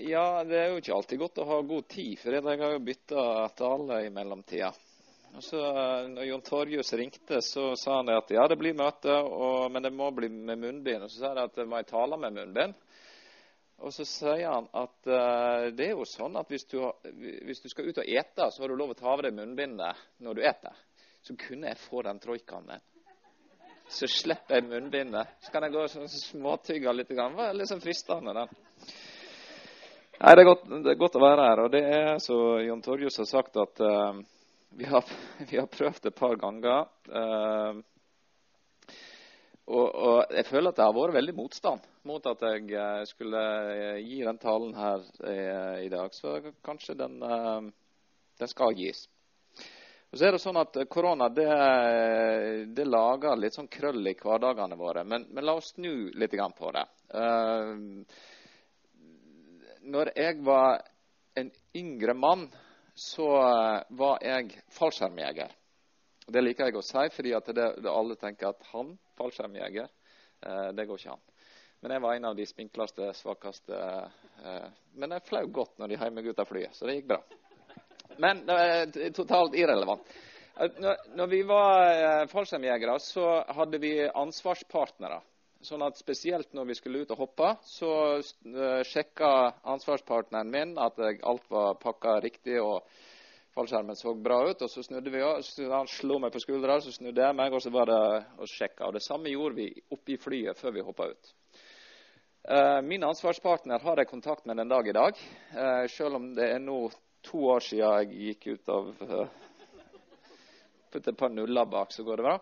ja, det er jo ikke alltid godt å ha god tid, for jeg har jo bytta tale i mellomtida. Og så når Jon Torjus ringte, så sa han at ja, det blir møte, og, men det må bli med munnbind. Og så sa han at må jeg tale med munnbind. Og så sier han at uh, det er jo sånn at hvis du, hvis du, skal ut og ete, så har du lov å ta av deg munnbindet når du eter. Så kunne jeg få den troikaen min. Så slipper jeg munnbindet. Så kan jeg gå og sånn småtygge litt. Det var litt sånn fristende, den. Nei, det er, godt, det er, godt, å være her. Og det er så Jon Torjus har sagt at uh, vi, har, vi har, prøvd et par ganger. Uh, og, og, jeg føler at det har vært veldig motstand mot at jeg eh, skulle gi den talen her i, i dag. Så kanskje den, uh, den, skal gis. Og så er det sånn at Korona det, det lager litt sånn krøll i hverdagene våre. Men, men la oss snu litt på det. Uh, når jeg var en yngre mann, så var jeg fallskjermjeger. Det liker jeg å si, fordi det, det alle tenker at han fallskjermjeger. Eh, det går ikke an. Men jeg var en av de spinkleste, svakeste. Eh, men jeg flau godt når de heiv meg ut av flyet, så det gikk bra. Men det er totalt irrelevant. Eh, når, vi var eh, fallskjermjegere, så hadde vi ansvarspartnere. Sånn at Spesielt når vi skulle ut og hoppe, så uh, sjekka ansvarspartneren min at alt var pakka riktig og fallskjermen så bra ut. og Så snudde vi også, Han slo meg på skuldra, så snudde jeg meg, og så var det å sjekke. Og Det samme gjorde vi oppe i flyet før vi hoppa ut. Uh, min ansvarspartner har jeg kontakt med den dag i dag, uh, selv om det er nå to år siden jeg gikk ut av Putt et par nuller bak, så går det bra.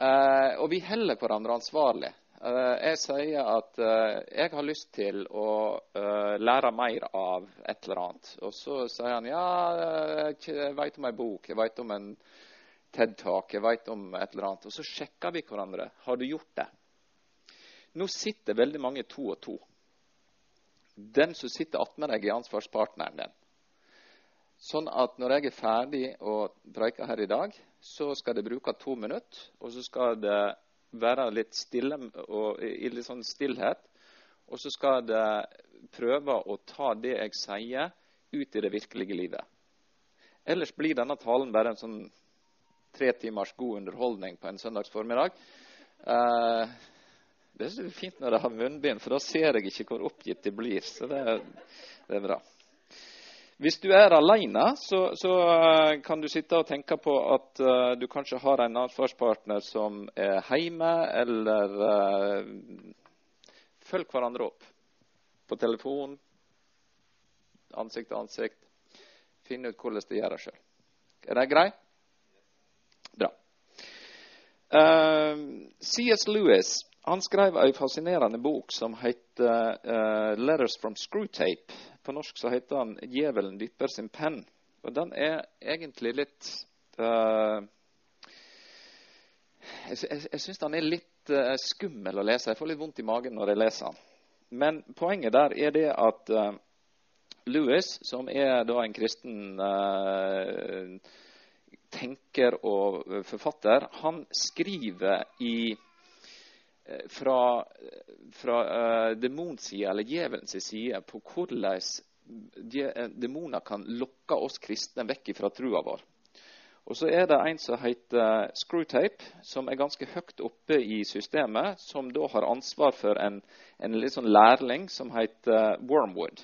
Uh, og vi holder hverandre ansvarlig. Eh, jeg sier at eh, jeg har lyst til å eh, lære mer av et eller annet. Og så sier han ja, jeg veit om ei bok, jeg veit om en TED-talk, jeg veit om et eller annet. Og så sjekker vi hverandre. Har du gjort det? Nå sitter veldig mange to og to. Den som sitter attmed deg, er ansvarspartneren din. Sånn at når jeg er ferdig å preike her i dag, så skal det bruke to minutter. Og så skal det være litt stille og i litt sånn stillhet. Og så skal det prøve å ta det jeg sier, ut i det virkelige livet. Ellers blir denne talen bare en sånn tre timers god underholdning på en søndags formiddag. Eh, det er fint når jeg har munnbind, for da ser jeg ikke hvor oppgitt de blir. Så det, det er bra. Hvis du er alene, så, så, eh, kan du sitte og tenke på at uh, du kanskje har en ansvarspartner som er hjemme, eller uh, følg hverandre opp på telefon, ansikt til ansikt. Finn ut hvordan de gjør det sjøl. Er det greit? Bra. Uh, C.S. Lewis han skrev en fascinerende bok som heter uh, 'Letters from Screwtape'. På norsk så heter han 'Djevelen dypper sin penn'. Og den er egentlig litt uh, Jeg, jeg, syns den er litt uh, skummel å lese. Jeg får litt vondt i magen når jeg leser den. Men poenget der er det at uh, Louis, som er da en kristen tenker og forfatter, han skriver i fra, fra uh, demonsida, eller djevelens side, på hvordan eh, demoner kan lokke oss kristne vekk fra trua vår. Og så er det en som heter Screwtape, som er ganske høyt oppe i systemet, som da har ansvar for en, en litt sånn lærling som heter Wormwood.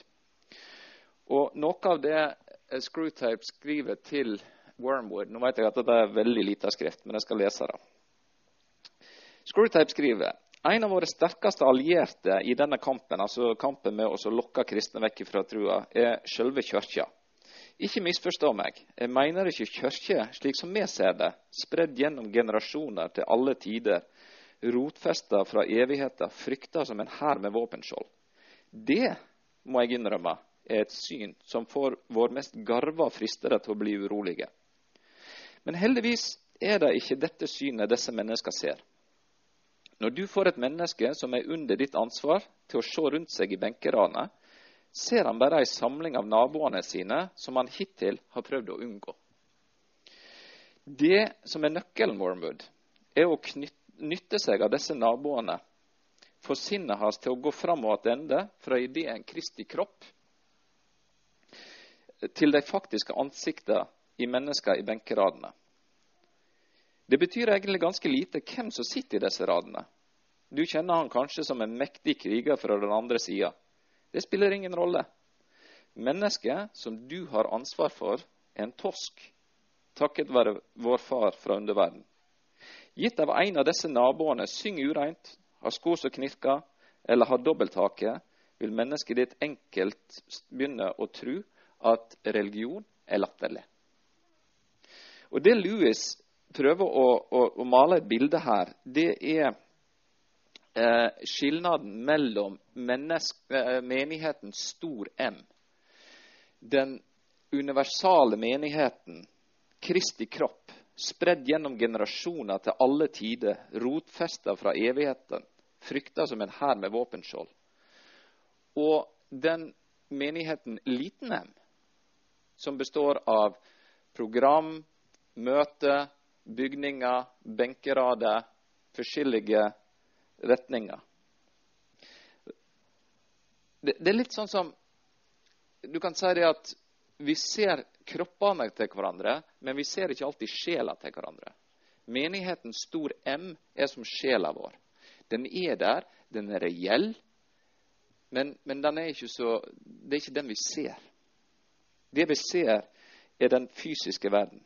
Og noe av det Screwtape skriver til Wormwood Nå vet jeg at det er veldig lite skrift, men jeg skal lese det. Screwtape skriver en av våre sterkeste allierte i denne kampen, altså kampen med å lokke kristne vekk fra trua, er selve kirka. Ikke misforstå meg. Jeg mener ikke kirke slik som vi ser det, spredd gjennom generasjoner til alle tider, rotfesta fra evigheta, frykta som en hær med våpenskjold. Det må jeg innrømme er et syn som får vår mest garva fristere til å bli urolige. Men heldigvis er det ikke dette synet disse mennesker ser. Når du får et menneske som er under ditt ansvar, til å se rundt seg i benkeranet, ser han bare ei samling av naboene sine som han hittil har prøvd å unngå. Det som er nøkkelen, Wormwood, er å nytte seg av disse naboene, få sinnet hans til å gå fram og tilbake fra ideen Kristi kropp til de faktiske ansiktene i mennesker i benkeradene. Det betyr egentlig ganske lite hvem som sitter i disse radene. Du kjenner han kanskje som en mektig kriger fra den andre sida. Det spiller ingen rolle. Mennesket som du har ansvar for, er en tosk, takket være vår far fra underverden. Gitt av en av disse naboene synger ureint, har sko som knirker eller har dobbelthake, vil mennesket ditt enkelt begynne å tro at religion er latterlig. Og Det Louis prøver å, å, å male et bilde her, det er eh, skilnaden mellom eh, menigheten stor M, den universale menigheten, Kristi kropp, spredd gjennom generasjoner til alle tider, rotfesta fra evigheten, frykta som en hær med våpenskjold. Og den menigheten liten M, som består av program, møte, bygninger, benkerader, forskjellige retninger. Det, er litt sånn som Du kan si det at vi ser kroppene til hverandre, men vi ser ikke alltid sjela til hverandre. Menigheten stor M er som sjela vår. Den er der, den er reell, men, men er så, det er ikke den vi ser. Det vi ser, er den fysiske verden.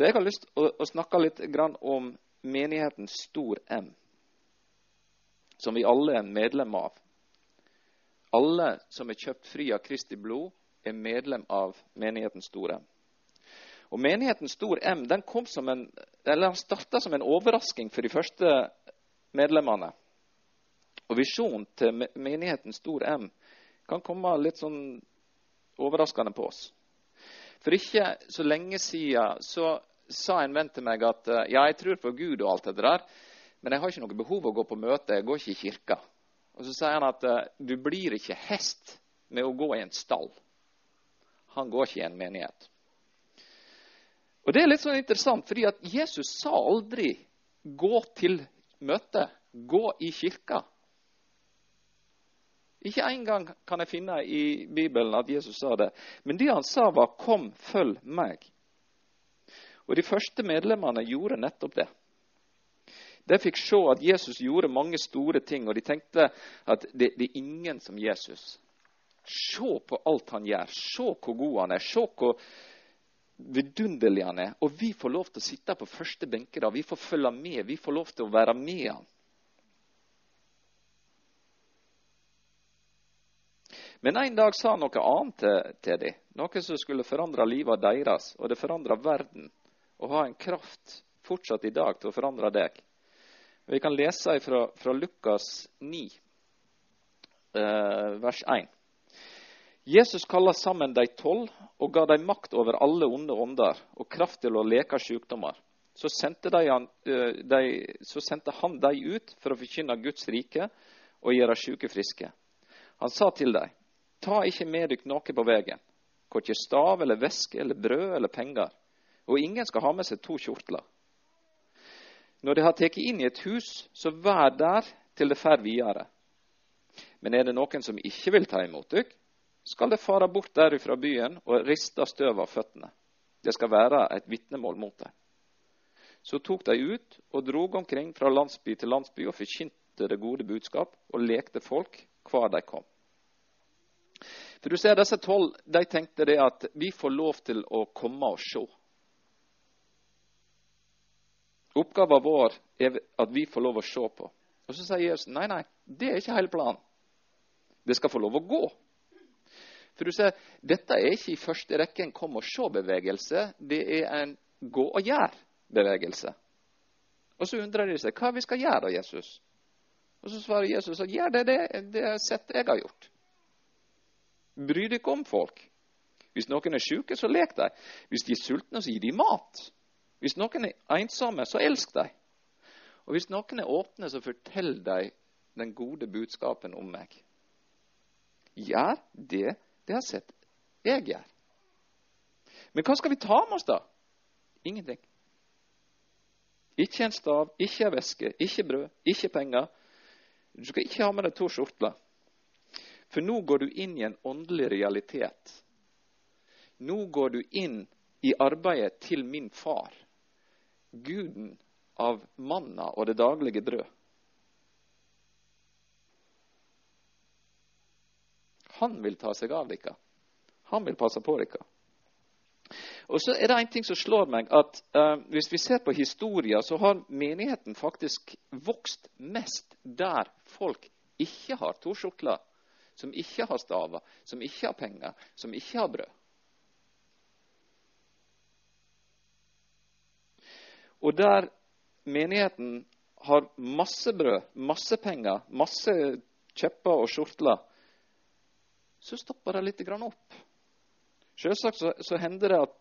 Så jeg har lyst til å, å, snakke litt om menigheten Stor M, som vi alle er medlem av. Alle som er kjøpt fri av Kristi blod, er medlem av menigheten Stor M. Og Menigheten Stor M den kom som en, eller starta som en overrasking for de første medlemmene. Og Visjonen til menigheten Stor M kan komme litt sånn overraskende på oss. For ikke så lenge siden så sa en venn til meg at eh, ja, jeg tror på Gud og alt det der, men jeg har ikke noe behov å gå på møte, jeg går ikke i kirka. Og Så sier han at eh, du blir ikke hest med å gå i en stall. Han går ikke i en menighet. Og Det er litt sånn interessant, fordi at Jesus sa aldri 'gå til møte', 'gå i kirka'. Ikke engang kan jeg finne i Bibelen at Jesus sa det. Men det han sa, var 'kom, følg meg'. Og De første medlemmene gjorde nettopp det. De fikk se at Jesus gjorde mange store ting, og de tenkte at det, det er ingen som Jesus. Se på alt han gjør. Se hvor god han er. Se hvor vidunderlig han er. Og vi får lov til å sitte på første benke. da. Vi får følge med. Vi får lov til å være med han. Men en dag sa han noe annet til, til dem. Noe som skulle forandre livet deres, og det forandra verden. Og ha en kraft fortsatt i dag til å forandre deg. Vi kan lese fra, fra Lukas 9, eh, vers 1. Jesus kalte sammen de tolv og ga dem makt over alle onde ånder og kraft til å leke sykdommer. Så sendte, de han, eh, de, så sendte han dem ut for å forkynne Guds rike og gjøre syke friske. Han sa til dem, Ta ikke med dere noe på veien, korkje stav eller væske eller brød eller penger, og ingen skal ha med seg to kjortler. Når de har tatt inn i et hus, så vær der til det fer videre. Men er det noen som ikke vil ta imot dykk, skal det fare bort derifra byen og riste støv av føttene. Det skal være et vitnemål mot dem. Så tok de ut og drog omkring fra landsby til landsby og forkynte det gode budskap og lekte folk hver de kom. For du ser, Disse tolv de tenkte det at vi får lov til å komme og se. Oppgaven vår er at vi får lov å se på. Og Så sier Jesus nei, nei, det er ikke hele planen. Det skal få lov å gå. For du ser, Dette er ikke i første rekke en kom og se-bevegelse. Det er en gå og gjør-bevegelse. Og Så undrer de seg hva vi skal gjøre, da, Jesus. Og Så svarer Jesus at gjør det, det, det sett jeg har gjort. Bry deg om folk. Hvis noen er syke, så lek de. Hvis de er sultne, så gir de mat. Hvis noen er ensomme, så elsk dem. Og hvis noen er åpne, så fortell dem den gode budskapen om meg. Gjør det de har sett jeg gjør. Men hva skal vi ta med oss, da? Ingenting. Ikke en stav, ikke en væske, ikke brød, ikke penger. Du skal ikke ha med deg to skjortler. For nå går du inn i en åndelig realitet Nå går du inn i arbeidet til min far, guden av manna og det daglige brød. Han vil ta seg av dere. Han vil passe på dere. Og så er det en ting som slår meg, at uh, Hvis vi ser på historien, så har menigheten faktisk vokst mest der folk ikke har to skjortler, som ikke har staver, som ikke har penger, som ikke har brød. Og der menigheten har masse brød, masse penger, masse kjepper og skjortler, så stopper det litt opp. Selvsagt så, så hender det at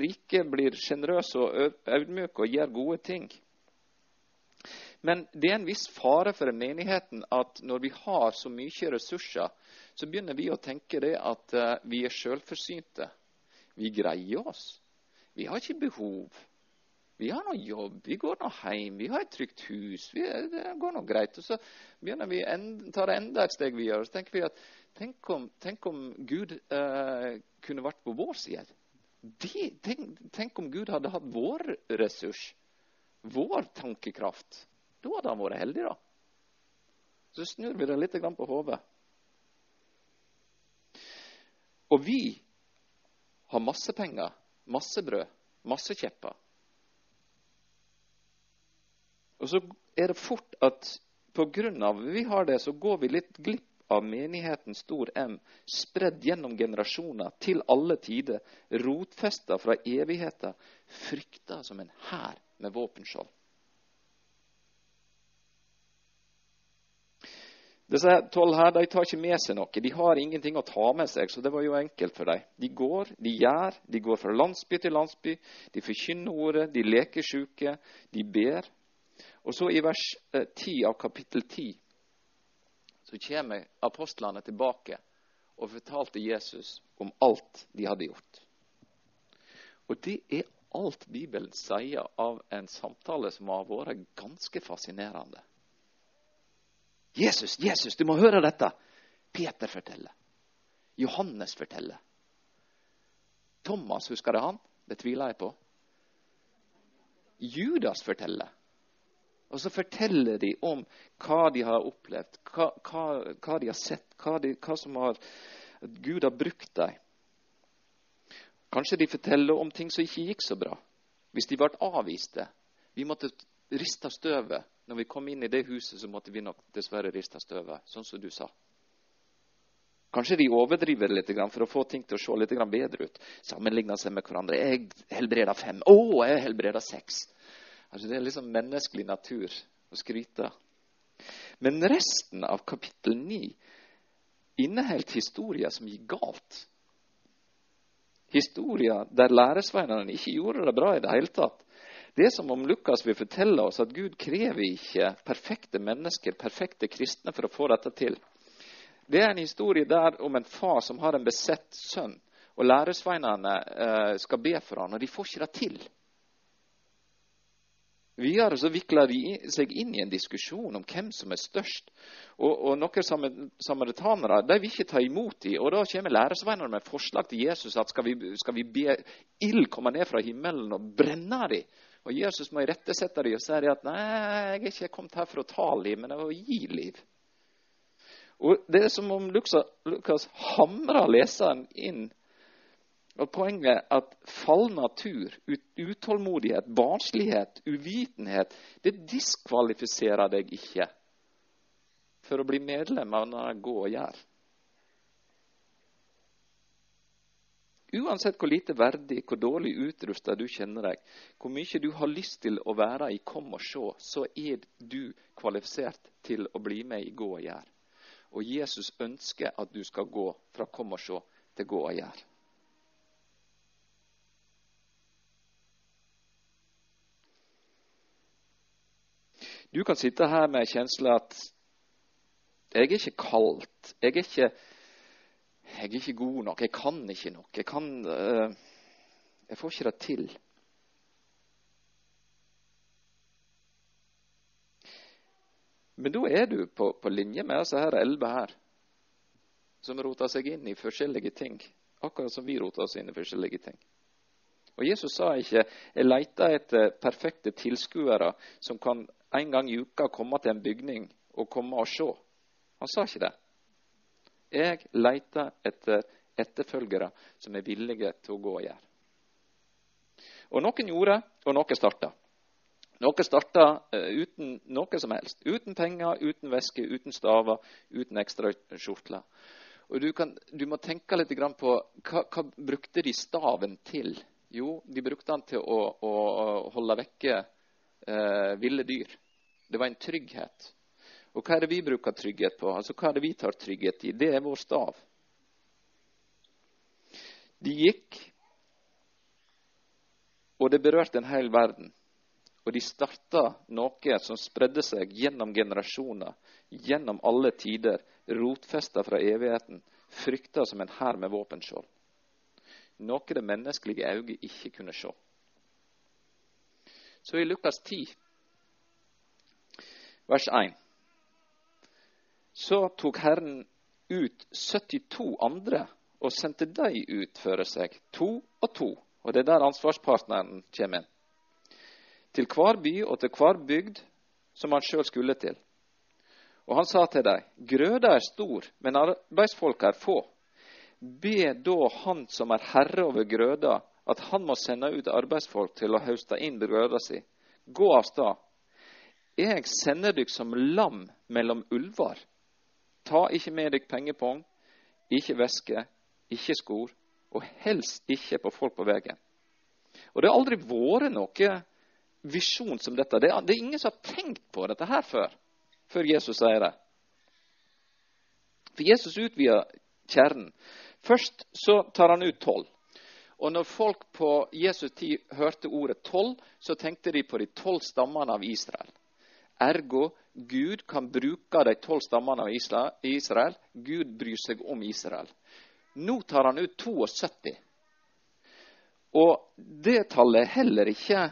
rike blir sjenerøse og ydmyke og gjør gode ting. Men det er en viss fare for menigheten at når vi har så mye ressurser, så begynner vi å tenke det at uh, vi er selvforsynte. Vi greier oss. Vi har ikke behov. Vi har noe jobb, vi går nå hjem, vi har et trygt hus. Vi, det går nå greit. Og så begynner vi enda, tar enda et steg videre. Så tenker vi at tenk om, tenk om Gud uh, kunne vært på vår side. De, tenk, tenk, om Gud hadde hatt vår ressurs, vår tankekraft. Da hadde han vært heldig, da. Så snur vi det litt på hodet. Og vi har masse penger, masse brød, masse kjepper. Og så er det fort at pga. vi har det, så går vi litt glipp av menigheten stor M, spredd gjennom generasjoner, til alle tider, rotfesta fra evigheter, frykta som en hær med våpenskjold. Disse tolv her de tar ikke med seg noe. De har ingenting å ta med seg, så det var jo enkelt for dem. De går, de gjør, de går fra landsby til landsby. De forkynner ordet, de leker sjuke, de ber. Og så i vers 10 eh, av kapittel 10 så kommer apostlene tilbake og fortalte Jesus om alt de hadde gjort. Og det er alt Bibelen sier av en samtale som har vært ganske fascinerende. Jesus, Jesus, du må høre dette! Peter forteller. Johannes forteller. Thomas, husker det han? Det tviler jeg på. Judas forteller. Og så forteller de om hva de har opplevd, hva, hva, hva de har sett, hva, de, hva som har, Gud har brukt dem. Kanskje de forteller om ting som ikke gikk så bra. Hvis de ble avviste. Vi måtte riste støvet. Når vi kom inn i det huset, så måtte vi nok dessverre riste støvet, sånn som du sa. Kanskje de overdriver litt for å få ting til å se litt bedre ut. Sammenligner seg med hverandre. 'Jeg helbreder fem.' 'Å, jeg helbreder seks.' Altså, det er liksom menneskelig natur å skryte. Men resten av kapittel 9 inneholdt historier som gikk galt. Historier der læresveinene ikke gjorde det bra i det hele tatt. Det er som om Lukas vil fortelle oss at Gud krever ikke perfekte mennesker, perfekte kristne, for å få dette til. Det er en historie der om en far som har en besett sønn, og læresveinene eh, skal be for ham, og de får ikke det til. Videre så vikler de seg inn i en diskusjon om hvem som er størst. Og, og Noen samaritanere de vil ikke ta imot dem. Og Da kommer læresveinene med forslag til Jesus at skal vi, skal vi be ild komme ned fra himmelen og brenne dem? Og Jesus må irettesette dem og si at nei, jeg er ikke kommet her for å ta liv, men å gi liv. Og Det er som om Lukas hamrer leseren inn og Poenget er at fallen natur, utålmodighet, barnslighet, uvitenhet, det diskvalifiserer deg ikke for å bli medlem av denne gå og gjør. Uansett hvor lite verdig, hvor dårlig utrusta du kjenner deg, hvor mye du har lyst til å være i Kom og se, så er du kvalifisert til å bli med i Gå og gjør. Og Jesus ønsker at du skal gå fra Kom og se til Gå og gjør. Du kan sitte her med en kjensle at jeg er ikke kaldt. Jeg er ikke, jeg er ikke god nok. Jeg kan ikke nok. Jeg, kan, uh, jeg får ikke det til. Men da er du på, på linje med disse her elleve her, som roter seg inn i forskjellige ting. Akkurat som vi roter oss inn i forskjellige ting. Og Jesus sa ikke 'jeg leter etter perfekte tilskuere som kan en gang i uka komme til en bygning og komme og se'. Han sa ikke det. Jeg leter etter etterfølgere som er villige til å gå og gjøre. Og noen gjorde, og noen starta. Noen starta uh, uten noe som helst. Uten penger, uten væske, uten staver, uten ekstra skjortler. Og du, kan, du, må tenke litt på hva, hva brukte de staven til? Jo, de brukte den til å, å holde vekke uh, ville dyr. Det var en trygghet. Og hva er det vi bruker trygghet på? Altså, Hva er det vi tar trygghet i? Det er vår stav. De gikk, og det berørte en hel verden. Og de starta noe som spredde seg gjennom generasjoner, gjennom alle tider, rotfesta fra evigheten, frykta som en hær med våpenskjold. Noe det menneskelige øyet ikke kunne se. Så i Lukas 10, vers 1, så tok Herren ut 72 andre og sendte dem ut føre seg, to og to. Og det er der ansvarspartneren kommer inn til hver by og til hver bygd som han sjøl skulle til. Og han sa til dem, grøda er stor, men arbeidsfolk er få. Be da han som er herre over grøda, at han må sende ut arbeidsfolk til å høste inn grøda si. Gå av sted. Jeg sender dykk som lam mellom ulver. Ta ikke med dykk pengepung, ikke væske, ikke skor, og helst ikke på folk på veien. Og det har aldri vært noe visjon som dette. Det er, det er, ingen som har tenkt på dette her før, før Jesus sier det. For Jesus utvider kjernen. Først så tar han ut tolv. Og når folk på Jesus tid hørte ordet tolv, så tenkte de på de tolv stammene av Israel. Ergo Gud kan bruke de tolv stammene av Israel. Gud bryr seg om Israel. Nå tar han ut 72. Og det tallet er heller ikke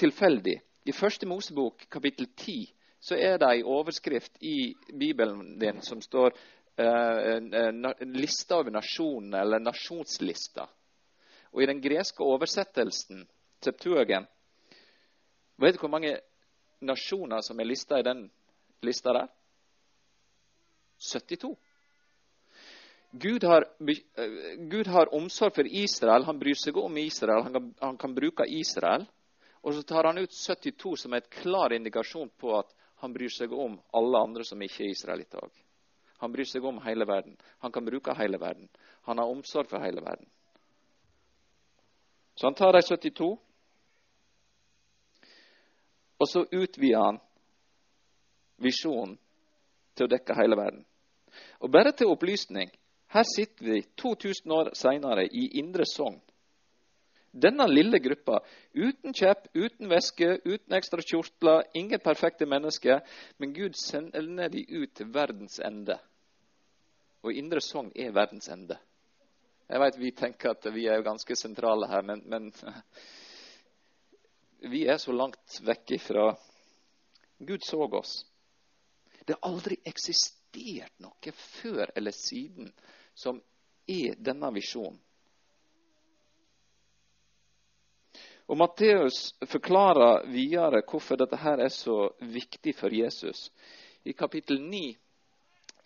tilfeldig. I første Mosebok, kapittel 10, så er det en overskrift i Bibelen din som står uh, lista over nasjonene, eller nasjonslista. Og i den greske oversettelsen, Septuagen, vet du hvor mange nasjoner som er lista i den lista der? 72. Gud har, Gud har, omsorg for Israel. Han bryr seg om Israel. Han kan, han kan bruke Israel. Og så tar han ut 72 som er et klar indikasjon på at han bryr seg om alle andre som ikke er israelitter òg. Han bryr seg om hele verden. Han kan bruke hele verden. Han har omsorg for hele verden. Så han tar de 72, og så utvider han visjonen til å dekke hele verden. Og bare til opplysning her sitter vi 2000 år seinere i Indre Sogn denne lille gruppa, uten kjepp, uten væske, uten ekstra kjortler, ingen perfekte mennesker, men Gud sender de ut til verdens ende. Og Indre Sogn er verdens ende. Jeg vet vi tenker at vi er ganske sentrale her, men, men vi er så langt vekk ifra Gud så oss. Det har aldri eksistert noe før eller siden som er denne visjonen. Og Matteus forklarer videre hvorfor dette her er så viktig for Jesus. I kapittel 9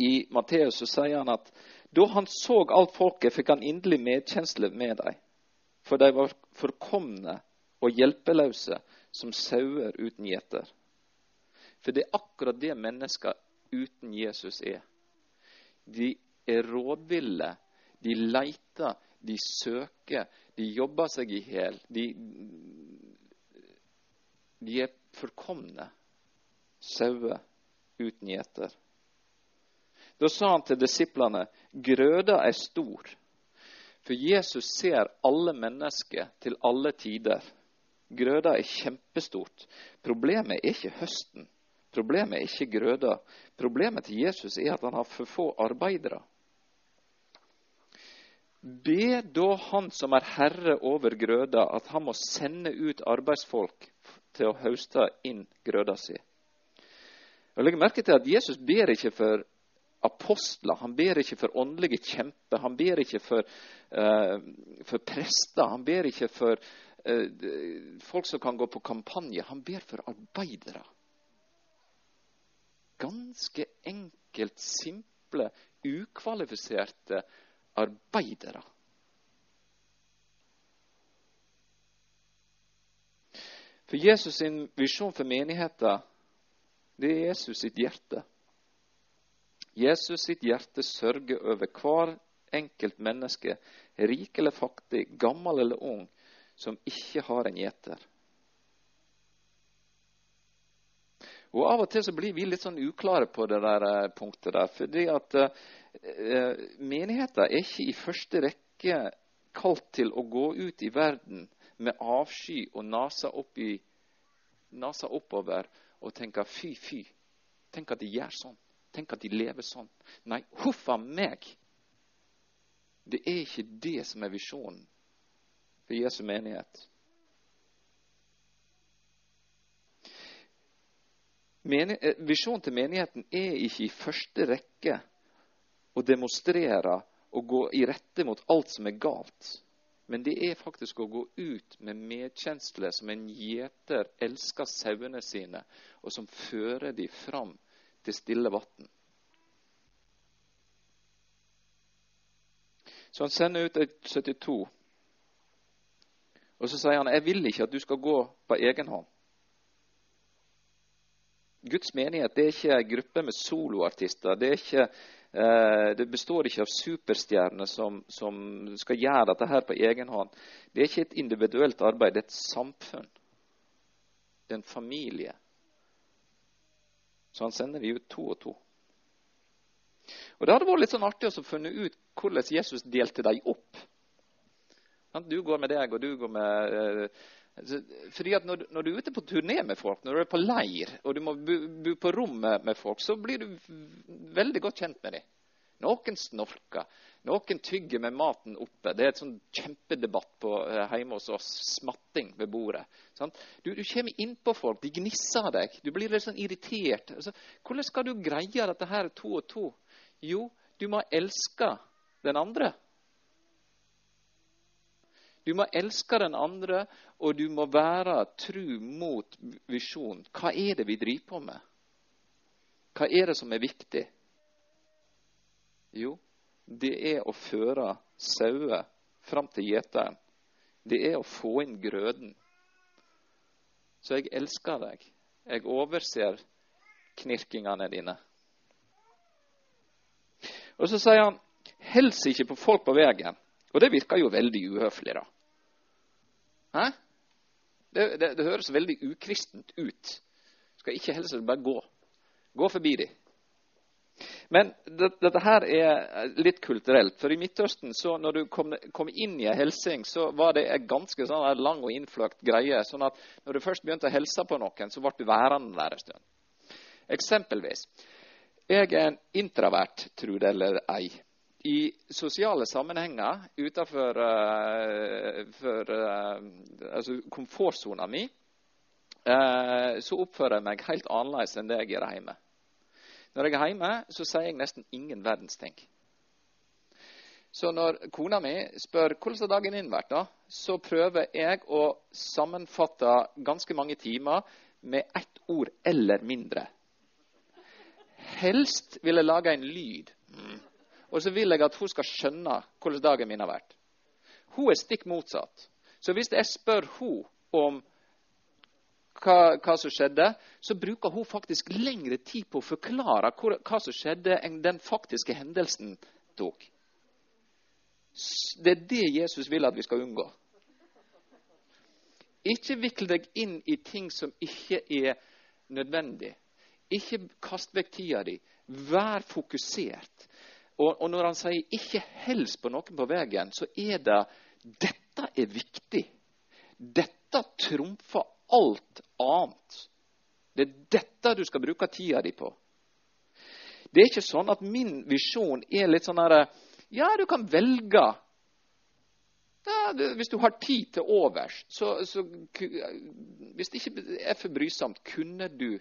i Matteus sier han at da han så alt folket, fikk han inderlig medkjensle med dem. For de var forkomne og hjelpeløse som sauer uten gjeter. For det er akkurat det mennesker uten Jesus er. De er rådville. De leiter, de søker, de jobber seg i hjel. De, de, er forkomne sauer uten gjeter. Da sa han til disiplene grøda er stor, for Jesus ser alle mennesker til alle tider. Grøda er kjempestort. Problemet er ikke høsten. Problemet er ikke grøda. Problemet til Jesus er at han har for få arbeidere. Be da Han som er herre over grøda, at han må sende ut arbeidsfolk til å høste inn grøda si. Og Legg merke til at Jesus ber ikke for apostler, han ber ikke for åndelige kjemper, han ber ikke for, uh, for prester, han ber ikke for uh, folk som kan gå på kampanje. Han ber for arbeidere. Ganske enkelt, simple, ukvalifiserte arbeidere. For Jesus sin visjon for menigheten, det er Jesus sitt hjerte. Jesus sitt hjerte sørger over hver enkelt menneske, rik eller fattig, gammel eller ung, som ikke har en gjeter. Og Av og til så blir vi litt sånn uklare på det der eh, punktet der. fordi at eh, menigheten er ikke i første rekke kalt til å gå ut i verden med avsky og nasa, opp i, nasa oppover og tenke fy, fy. Tenk at de gjør sånn. Tenk at de lever sånn. Nei, huff a meg! Det er ikke det som er visjonen for Jesu menighet. Eh, visjonen til menigheten er ikke i første rekke å demonstrere og gå i rette mot alt som er galt. Men det er faktisk å gå ut med medkjensle som en gjeter elsker sauene sine, og som fører dem fram til stille vann. Så han sender ut et 72. Og så sier han jeg vil ikke at du skal gå på egen hånd. Guds menighet det er ikke en gruppe med soloartister. Det, ikke, eh, det består ikke av superstjerner som, som, skal gjøre dette her på egen hånd. Det er ikke et individuelt arbeid, det er et samfunn. Det er en familie. Så han sender de ut to og to. Og Det hadde vært litt sånn artig å finne ut hvordan Jesus delte dem opp. Du går med deg, og du går med eh, fordi at når, når, du er ute på turné med folk, når du er på leir og du må bo på rom med, folk, så blir du veldig godt kjent med dem. Noen snorker, noen tygger med maten oppe. Det er et sånn kjempedebatt på, eh, hjemme hos oss. Smatting ved bordet. Du, du, kommer innpå folk, de gnisser deg. Du blir litt sånn irritert. Altså, hvordan skal du greie dette her to og to? Jo, du må elske den andre. Du må elske den andre, og du må være tru mot visjonen. Hva er det vi driver på med? Hva er det som er viktig? Jo, det er å føre sauer fram til gjeteren. Det er å få inn grøden. Så jeg elsker deg. Jeg overser knirkingene dine. Og så sier han hils ikke på folk på veien. Og det virker jo veldig uhøflig, da. Hæ? Det, det, det, høres veldig ukristent ut. Skal ikke hilse, bare gå. Gå forbi dem. Men det, dette her er litt kulturelt. For i Midtøsten, så når du kom, kom inn i en hilsing, så var det en ganske sånn lang og innfløkt greie. sånn at når du først begynte å hilse på noen, så ble du værende der en stund. Eksempelvis. Jeg er en introvert, tro det eller ei i sosiale sammenhenger utenfor uh, for, uh, altså komfortsona mi, uh, så oppfører jeg meg helt annerledes enn det jeg gjør hjemme. Når jeg er hjemme, så sier jeg nesten ingen verdens ting. Så når kona mi spør hvordan har dagen din vært, da, så prøver jeg å sammenfatte ganske mange timer med ett ord eller mindre. Helst vil jeg lage en lyd. Mm og så vil jeg at hun skal skjønne hvordan dagen min har vært. Hun er stikk motsatt. Så hvis jeg spør hun om hva, hva, som skjedde, så bruker hun faktisk lengre tid på å forklare hva, hva som skjedde, enn den faktiske hendelsen tok. Det er det Jesus vil at vi skal unngå. Ikke vikle deg inn i ting som ikke er nødvendig. Ikke kast vekk tida di. Vær fokusert. Og, og når han sier 'ikke hels på noen på veien', så er det dette er viktig. Dette trumfer alt annet. Det er dette du skal bruke tida di på. Det er ikke sånn at min visjon er litt sånn herre Ja, du kan velge. Ja, hvis du har tid til overs, så, så Hvis det ikke er for brysomt, kunne du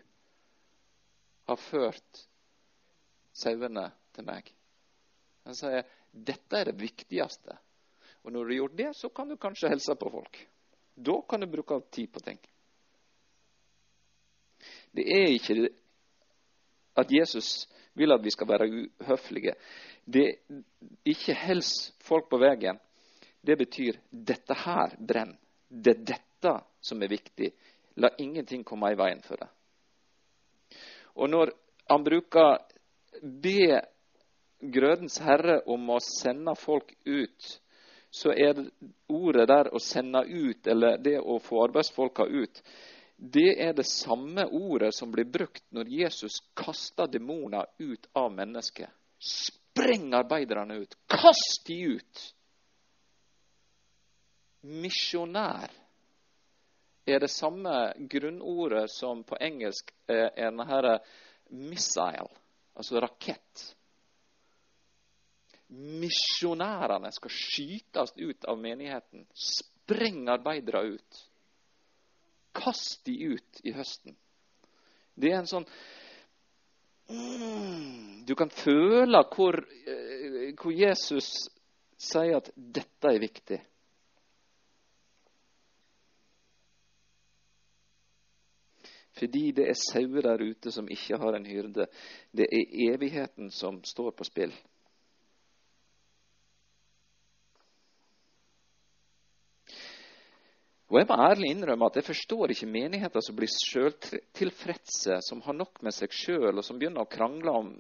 ha ført sauene til meg. Han sier dette er det viktigste. Og når du har gjort det, så kan du kanskje helse på folk. Da kan du bruke tid på ting. Det er ikke at Jesus vil at vi skal være uhøflige. Det er ikke hils folk på veien. Det betyr dette her brenner. Det er dette som er viktig. La ingenting komme i veien for det. Og når han bruker be grødens herre om å sende folk ut, så er ordet der å sende ut, eller det å få arbeidsfolka ut, det er det samme ordet som blir brukt når Jesus kaster demoner ut av mennesket. Spreng arbeiderne ut! Kast de ut! Misjonær er det samme grunnordet som på engelsk er denne missile, altså rakett. Misjonærene skal skytes ut av menigheten. Spreng arbeidere ut. Kast de ut i høsten. Det er en sånn mm, Du kan føle hvor, eh, hvor Jesus sier at dette er viktig. Fordi det er sauer der ute som ikke har en hyrde. Det er evigheten som står på spill. Og Jeg må ærlig innrømme at jeg forstår ikke menigheter som blir sjøltilfredse, som har nok med seg sjøl, og som begynner å krangle om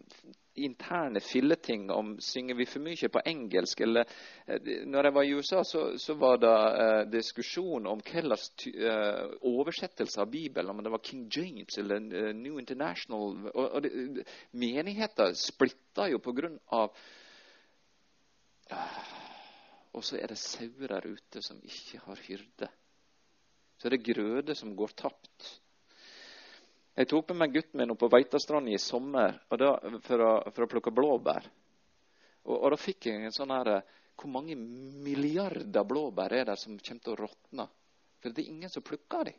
interne filleting, om synger vi for mye på engelsk, eller eh, Når jeg var i USA, så, så var det eh, diskusjon om Kellers eh, oversettelse av Bibelen, om det var King James eller uh, New International. Og, og det, menigheter splitter jo på grunn av uh, Og så er det sauer der ute som ikke har hyrde så er det grøde som går tapt. Jeg tok med meg gutten min opp på Veitastranda i sommer da, for, å, for, å, plukke blåbær. Og, og, da fikk jeg en sånn her Hvor mange milliarder blåbær er det som kommer til å råtne? For det er ingen som plukker dem.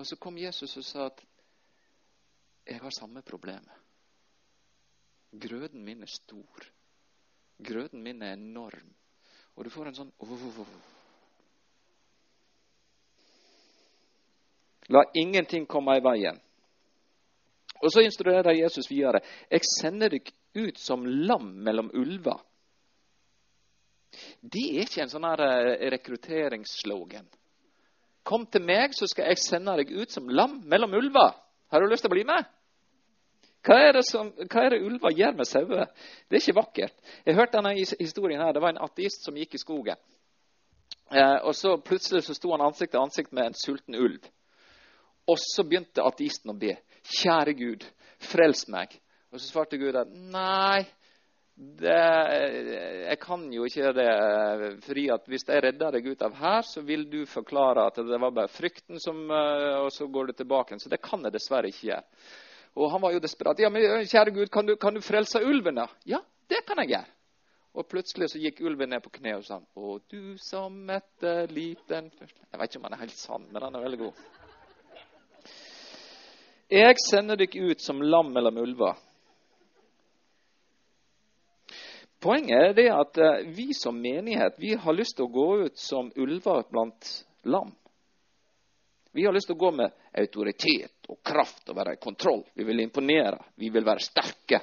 Og så kom Jesus og sa at jeg har samme problemet. Grøden min er stor. Grøden min er enorm. Og du får en sånn oh, oh, oh. La ingenting komme i veien. Og Så instruerer Jesus videre. Jeg sender dere ut som lam mellom ulver. Det er ikke en sånn eh, rekrutteringsslogan. Kom til meg, så skal jeg sende deg ut som lam mellom ulver. Har du lyst til å bli med? Hva er det, som, hva er det ulver gjør med sauer? Det er ikke vakkert. Jeg hørte denne historien her. Det var en ateist som gikk i skogen. Eh, og så Plutselig så sto han ansikt til ansikt med en sulten ulv. Og så begynte ateisten å be. Kjære Gud, frels meg. Og så svarte Gud at nei, det, jeg kan jo ikke det. fordi at hvis jeg redder deg ut av her, så vil du forklare at det var bare frykten som Og så går du tilbake. Så det kan jeg dessverre ikke gjøre. Og han var jo desperat. Ja, men kjære Gud, kan du, kan du frelse ulven, da? Ja, det kan jeg gjøre. Og plutselig så gikk ulven ned på kne og sa Å, du som etter liten Jeg vet ikke om han er helt sann, men han er veldig god. Jeg sender dere ut som lam mellom ulver. Poenget er det at eh, vi som menighet vi har lyst til å gå ut som ulver blant lam. Vi har lyst til å gå med autoritet og kraft og være i kontroll. Vi vil imponere. Vi vil være sterke.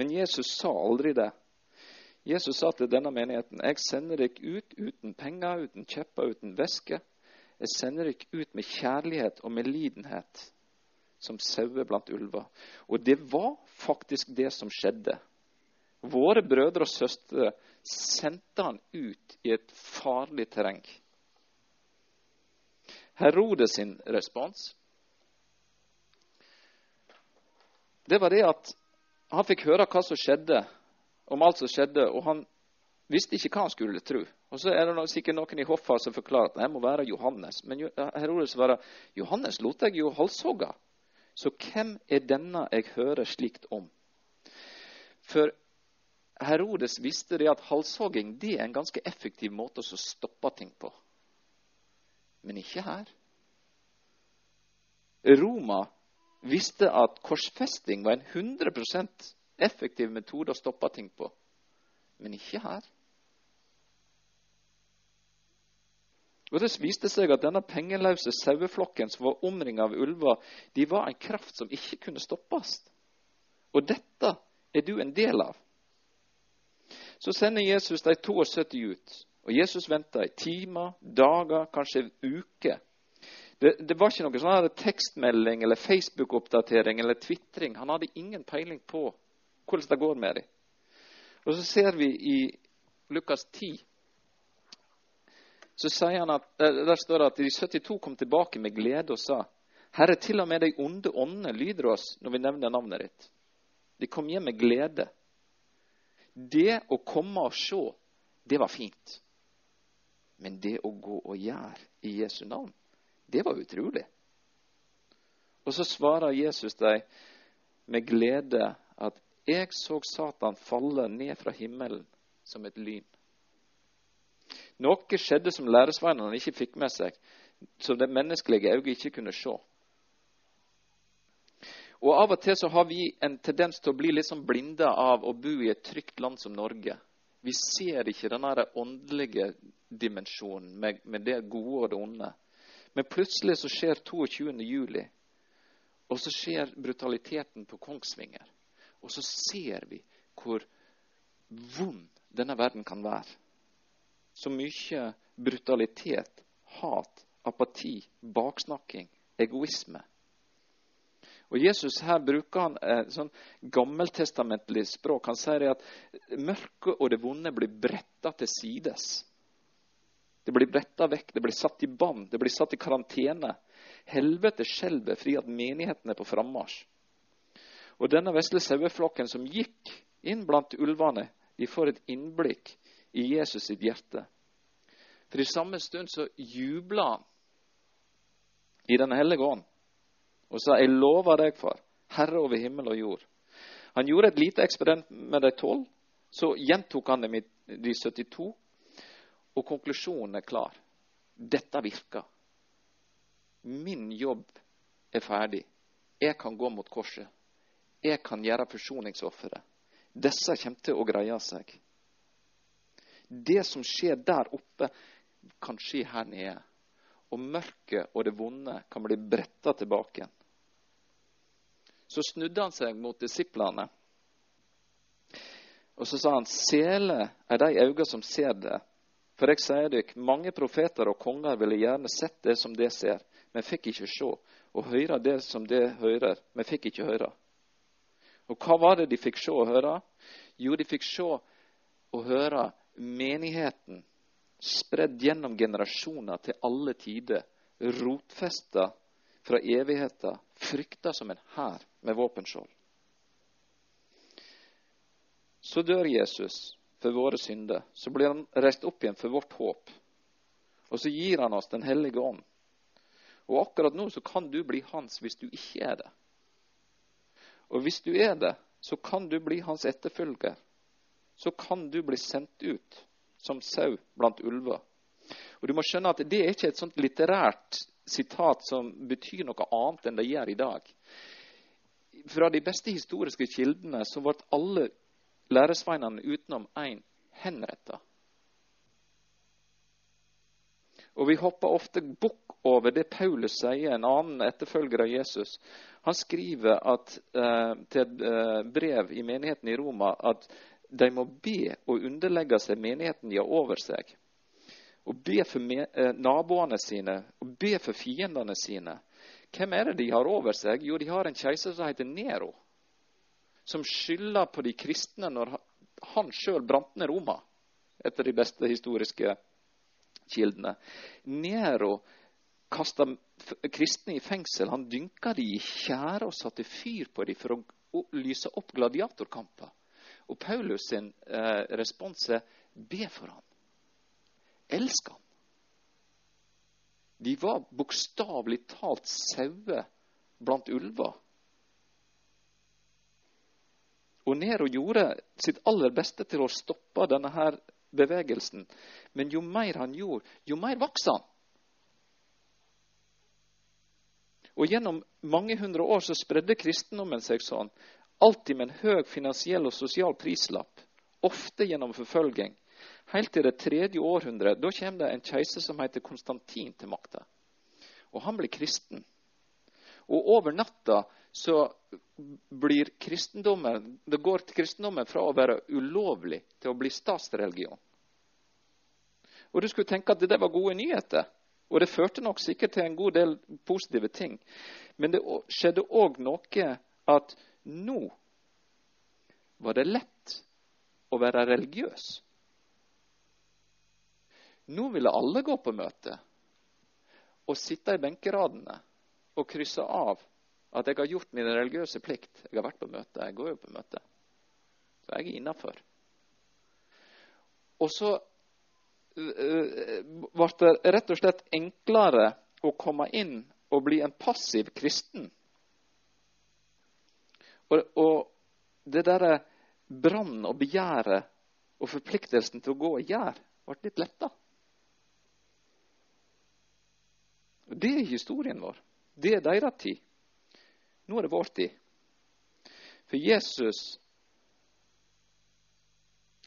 Men Jesus sa aldri det. Jesus sa til denne menigheten, 'Jeg sender dere ut uten penger, uten kjepper, uten væske.' Jeg sender dere ut med kjærlighet og med lidenhet, som sauer blant ulver. Og det var faktisk det som skjedde. Våre brødre og søstre sendte han ut i et farlig terreng. Herodes sin respons det var det at han fikk høre hva som skjedde, om alt som skjedde, og han visste ikke hva han skulle tro. Og så er det sikkert noen i hoffa som forklarer at det må være Johannes. Men Herodes svarer Johannes lot jeg jo halshogge. Så hvem er denne jeg hører slikt om? For Herodes visste det at halshogging det er en ganske effektiv måte å stoppe ting på. Men ikke her. Roma visste at korsfesting var en 100% effektiv metode å stoppe ting på. Men ikke her. Og Det viste seg at denne pengeløse saueflokken som var omringa av ulver, de var en kraft som ikke kunne stoppes. Og dette er du en del av. Så sender Jesus de 72 ut. Og Jesus venta i timer, dager, kanskje uker. Det, det, var ikke noe sånn tekstmelding eller Facebook-oppdatering eller tvitring. Han hadde ingen peiling på hvordan det går med dem. Og så ser vi i Lukas 10 så sier han at, eh, Der står det at de 72 kom tilbake med glede og sa Herre, til og med de onde åndene lyder oss når vi nevner navnet ditt. De kom hjem med glede. Det å komme og se, det var fint. Men det å gå og gjøre i Jesu navn, det var utrolig. Og så svarer Jesus deg med glede at 'jeg så Satan falle ned fra himmelen som et lyn'. Noe skjedde som læresveinene ikke fikk med seg, som det menneskelige øyet ikke kunne se. Og Av og til så har vi en tendens til å bli litt sånn blinde av å bo i et trygt land som Norge. Vi ser ikke den åndelige dimensjonen med, med, det gode og det onde. Men plutselig så skjer 22. juli, og så skjer brutaliteten på Kongsvinger. Og så ser vi hvor vond denne verden kan være. Så mye brutalitet, hat, apati, baksnakking, egoisme. Og Jesus her bruker han eh, sånn gammeltestamentlig språk. Han sier at mørket og det vonde blir bretta til sides. Det blir bretta vekk, det blir satt i bånd, det blir satt i karantene. Helvete skjelver fordi at menigheten er på frammarsj. Og denne vesle saueflokken som gikk inn blant ulvene, de får et innblikk i Jesus sitt hjerte. For i samme stund så jubla han i Den hellige ånd og sa, 'Jeg lover deg, far, Herre over himmel og jord.' Han gjorde et lite eksperiment med de tolv. Så gjentok han det med de 72. Og konklusjonen er klar. Dette virker. Min jobb er ferdig. Jeg kan gå mot korset. Jeg kan gjøre forsoningsofferet. Disse kommer til å greie seg. Det som skjer der oppe, kan skje her nede. Og mørket og det vonde kan bli bretta tilbake. Så snudde han seg mot disiplene. Og så sa han, sele er de øyne som ser det, for jeg sier dere, mange profeter og konger ville gjerne sett det som de ser, men fikk ikke se, og høre det som de hører, men fikk ikke høre. Og hva var det de fikk se og høre? Jo, de fikk se og høre menigheten spredd gjennom generasjoner til alle tider, rotfesta fra evigheta, frykta som en hær med våpenskjold. Så dør Jesus for våre synder. Så blir han reist opp igjen for vårt håp. Og så gir han oss Den hellige ånd. Og akkurat nå så kan du bli hans hvis du ikke er det. Og hvis du er det, så kan du bli hans etterfølger. Så kan du bli sendt ut som sau blant ulver. Og du må skjønne at Det er ikke et sånt litterært sitat som betyr noe annet enn det gjør i dag. Fra de beste historiske kildene så ble alle læresveinene utenom én henretta. Og vi hopper ofte bukk over det Paulus sier, en annen etterfølger av Jesus. Han skriver at, eh, til et eh, brev i menigheten i Roma at de må be og underlegge seg menigheten de har over seg. Og be for eh, naboene sine og be for fiendene sine. Hvem er det de har over seg? Jo, de har en keiser som heter Nero som skylder på de kristne når han sjøl brant ned Roma, etter de beste historiske kildene. Nero kasta kristne i fengsel. Han dynka de i tjære og satte fyr på dem for å lyse opp gladiatorkamper. Og Paulus sin eh, respons er be for ham. Elsk ham. De var bokstavelig talt sauer blant ulver. Og Nero gjorde sitt aller beste til å stoppe denne her bevegelsen. Men jo mer han gjorde, jo mer vokste han. Og Gjennom mange hundre år så spredde kristendommen seg sånn, alltid med en høy finansiell og sosial prislapp, ofte gjennom forfølging. Helt til det tredje århundret. Da kommer det en keiser som heter Konstantin til makta. Og han blir kristen. Og over natta så blir kristendommen Det går til kristendommen fra å være ulovlig til å bli statsreligion. Og du skulle tenke at det var gode nyheter. Og det førte nok sikkert til en god del positive ting. Men det skjedde òg noe at nå var det lett å være religiøs. Nå ville alle gå på møte og sitte i benkeradene og krysse av at jeg har gjort min religiøse plikt. Jeg har vært på møte. Jeg går jo på møte. Så jeg er innafor. Og så ble det rett og slett enklere å komme inn og bli en passiv kristen. Og, og det derre brannen og begjæret og forpliktelsen til å gå og gjøre ble litt letta. Det er historien vår. Det er deres tid. Nå er det vår tid. For Jesus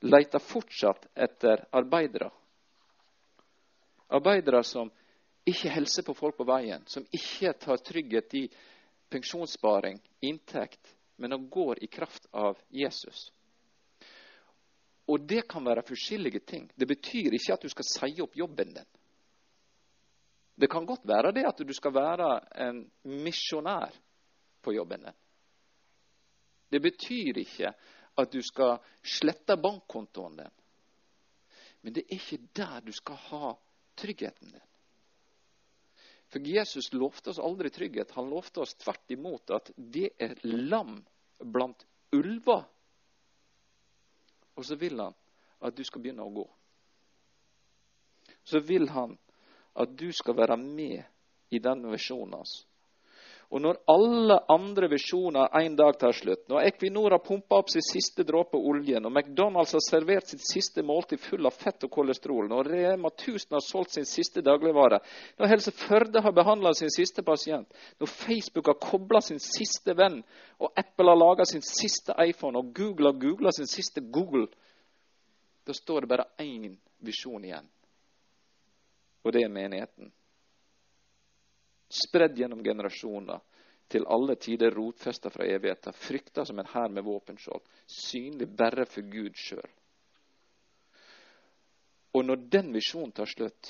leter fortsatt etter arbeidere. Arbeidere som ikke hilser på folk på veien, som ikke tar trygghet i pensjonssparing, inntekt, men som går i kraft av Jesus. Og det kan være forskjellige ting. Det betyr ikke at du skal si opp jobben din. Det kan godt være det at du skal være en misjonær på jobben din. Det betyr ikke at du skal slette bankkontoen din. Men det er ikke der du skal ha tryggheten din. For Jesus lovte oss aldri trygghet. Han lovte oss tvert imot at det er lam blant ulver. Og så vil han at du skal begynne å gå. Så vil han at du skal være med i den visjonen hans. Og når alle andre visjoner en dag tar slutt, når Equinor har pumpa opp sin siste dråpe olje, når McDonald's har servert sitt siste måltid full av fett og kolesterol, når Rema 1000 har solgt sin siste dagligvare, når Helse Førde har behandla sin siste pasient, når Facebook har kobla sin siste venn, og Apple har laga sin siste iPhone, og Google har googla sin siste Google, da står det bare én visjon igjen. Og det er menigheten spredd gjennom generasjoner, til alle tider rotfesta fra evigheta, frykta som en hær med våpenskjold, synlig bare for Gud sjøl. Og når den visjonen tar slutt,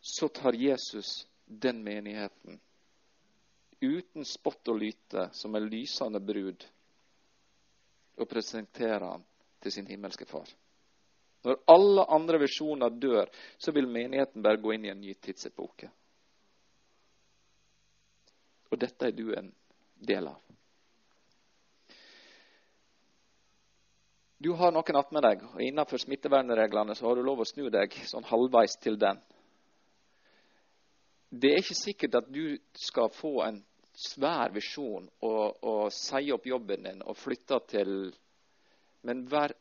så tar Jesus den menigheten uten spott og lyte, som en lysende brud, og presenterer han til sin himmelske far. Når alle andre visjoner dør, så vil menigheten bare gå inn i en ny tidsepoke. Og dette er du en del av. Du har noen attmed deg, og innenfor smittevernreglene så har du lov å snu deg sånn halvveis til den. Det er ikke sikkert at du skal få en svær visjon og, og si opp jobben din og flytte til Men vær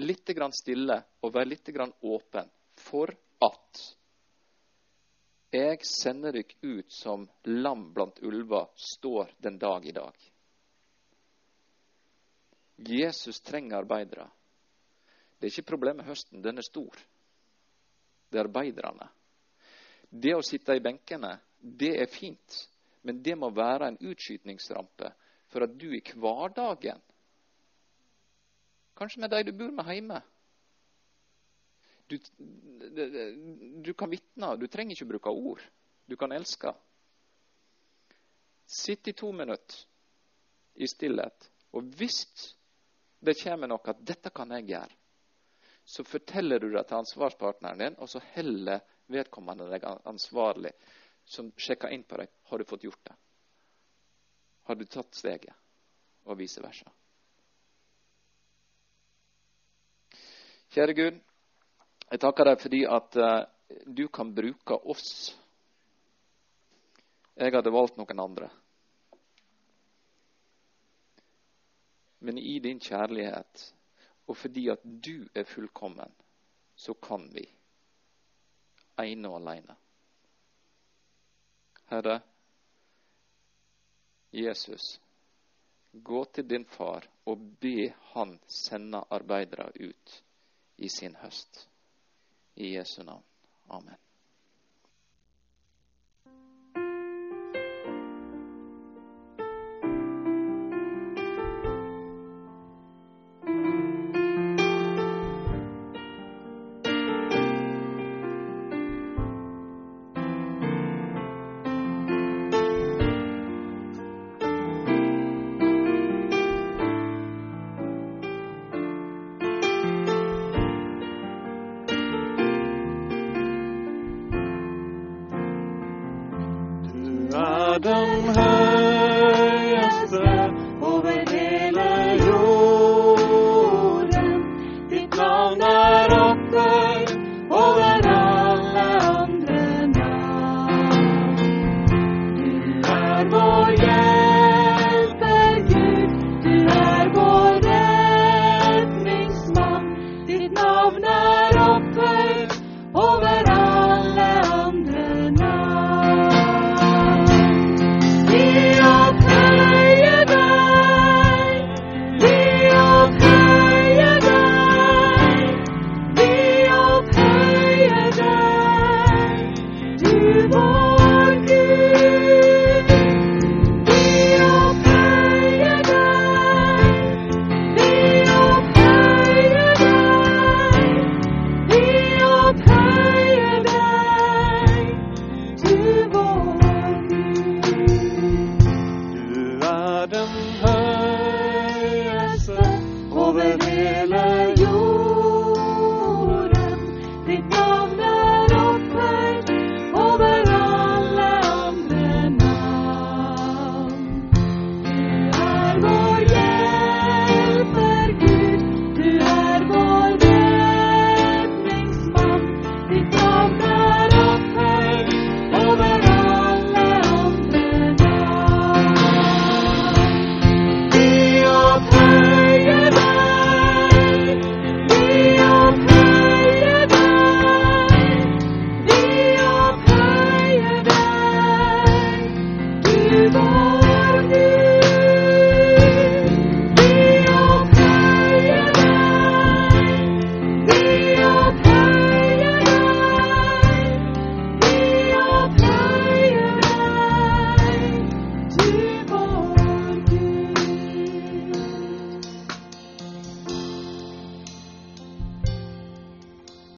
litt stille og vær litt åpen for at jeg sender dykk ut som lam blant ulver, står den dag i dag. Jesus trenger arbeidere. Det er ikke problemet høsten, den er stor. Det er arbeiderne. Det å sitte i benkene, det er fint, men det må være en utskytningsrampe for at du i hverdagen Kanskje med de du bor med hjemme, du, du kan vitne. Du trenger ikke bruke ord. Du kan elske. Sitt i to minutter i stillhet. Og hvis det kommer noe at 'dette kan jeg gjøre', så forteller du det til ansvarspartneren din, og så heller vedkommende deg ansvarlig, som sjekker inn på deg. Har du fått gjort det? Har du tatt steget? Og vice versa. Kjære Gud, jeg takker deg fordi at uh, du kan bruke oss. Jeg hadde valgt noen andre. Men i din kjærlighet, og fordi at du er fullkommen, så kan vi. Ene og alene. Herre, Jesus, gå til din far og be han sende arbeidere ut i sin høst. I Jesu navn. Amen.